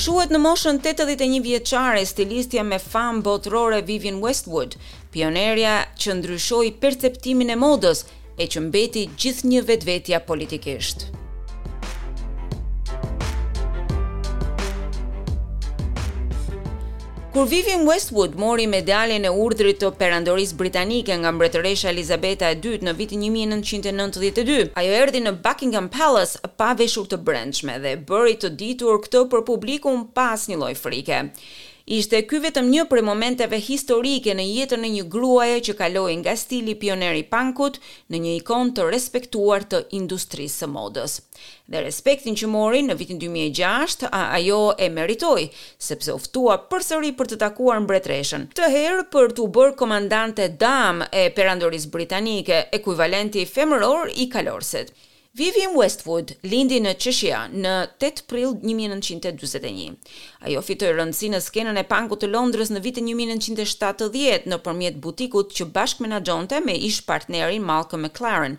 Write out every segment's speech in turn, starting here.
Shuhet në moshën 81 vjeçare stilistja me famë botërore Vivienne Westwood, pionerja që ndryshoi perceptimin e modës e që mbeti gjithnjë vetvetja politikisht. Kur Vivienne Westwood mori medaljen e Urdhrit të Perandorisë Britanike nga Mbretëresha Elizabeta e Dytë në vitin një mijë e nëntëqind e nëntëdhjetë e dy, ajo erdhi në Buckingham Palace pa veshur të brendshme dhe e bëri të ditur këtë për publikun pa asnjë lloj frike. Ishte ky vetëm një prej momenteve historike në jetën e një gruaje që kaloi nga stili pioner i pankut në një ikonë të respektuar të industrisë së modës. Dhe respektin që mori në vitin dy mijë e gjashtë, ajo e meritoi, sepse u ftua përsëri për të takuar mbretëreshën, këtë herë për t'u bërë komandante damë e Perandorisë Britanike, ekuivalenti femëror i kalorësit. Vivienne Westwood lindi në Cheshire në tetë prill një mijë e nëntëqind e dyzet e një. Ajo fitoi rëndësi në skenën e pankut të Londrës në vitin një mijë e nëntëqind e shtatëdhjetë nëpërmjet butikut që bashkëmenaxhonte me ish-partnerin Malcolm McLaren,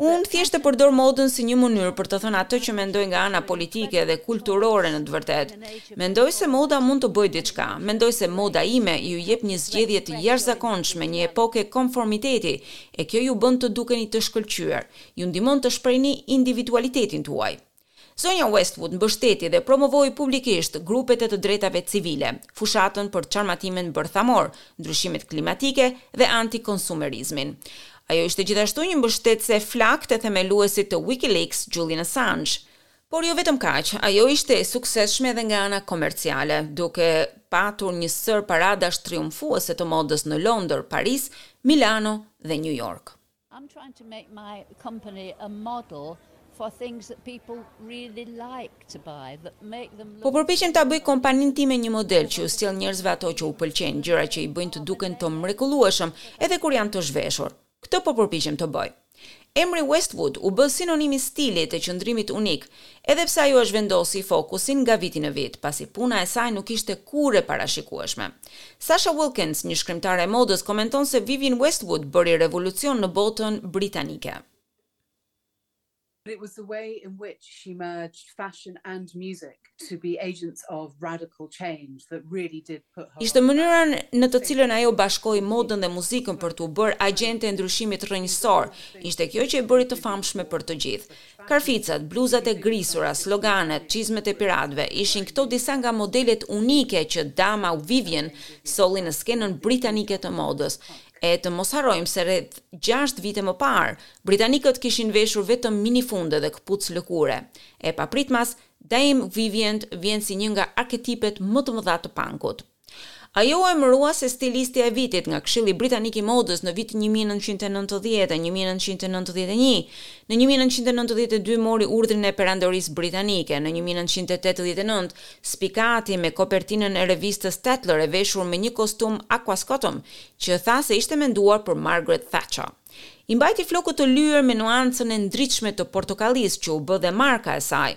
Unë thjesht e përdor modën si një mënyrë për të thënë atë që mendoj nga ana politike dhe kulturore në të vërtetë. Mendoj se moda mund të bëjë diçka. Mendoj se moda ime ju jep një zgjedhje të jashtëzakonshme, një epoke konformiteti, e kjo ju bën të dukeni të shkëlqyer. Ju ndihmon të shprehni individualitetin tuaj. Zonja Westwood mbështeti dhe promovoi publikisht grupet e të drejtave civile, fushatën për çarmatimin bërthamor, ndryshimet klimatike dhe anti-konsumerizmin. Ajo ishte gjithashtu një mbështetëse e flaktë e themeluesit të WikiLeaks, Julian Assange. Por jo vetëm kaq, ajo ishte e suksesshme edhe nga ana komerciale, duke patur një sërë paradash triumfuese të modës në Londër, Paris, Milano dhe Nju Jork. I'm trying to make my company a model for things that people really like to buy that make them look Po përpiqem ta bëj kompaninë time një model që ju sjell njerëzve ato që u pëlqejnë, gjëra që i bëjnë të duken të mrekullueshëm edhe kur janë të zhveshur. Këtë po përpiqem të bëj. Emri Westwood u bë sinonim i stilit dhe qëndrimit unik, Edhe pse ajo e zhvendosi fokusin nga viti në vit, pasi puna e saj nuk ishte kurrë e parashikueshme. Sasha Wilkins, një shkrimtare e modës, komenton se Vivienne Westwood bëri revolucion në botën britanike. Ishte mënyra në të cilën ajo bashkoi modën dhe muzikën për t'u bërë agjente e ndryshimit rrënjësor, ishte kjo që e bëri të famshme për të gjithë. Karficat, bluzat e grisura, sloganet, çizmet e piratëve, ishin këto disa nga modelet unike që dama Vivienne solli në skenën britanike të modës. E të mos harrojmë se rreth gjashtë vite më parë, britanikët kishin veshur vetëm minifunde dhe këpucë lëkure. E papritmas, Dame Vivienne vjen si një nga arketipet më të mëdha të punkut. Ajo u emërua si stilistja e vitit nga Këshilli Britanik i Modës në vitin një mijë e nëntëqind e nëntëdhjetë e një mijë e nëntëqind e nëntëdhjetë e një. Në një mijë e nëntëqind e nëntëdhjetë e dy mori urdhrin e Perandorisë Britanike. Në një mijë e nëntëqind e tetëdhjetë e nëntë, spikati me kopertinën e revistës Tatler e veshur me një kostum Aquascutum që tha se ishte menduar për Margaret Thatcher, i mbajti flokët të lyer me nuancën e ndritshme të portokallisë që u bë dhe marka e saj.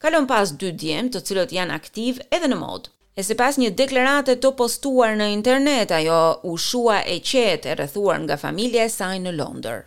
Ka lënë pas dy djem të cilët janë aktivë edhe në modë. E sipas një deklarate të postuar në internet, ajo u shua e qetë e rrethuar nga familja e saj në Londër.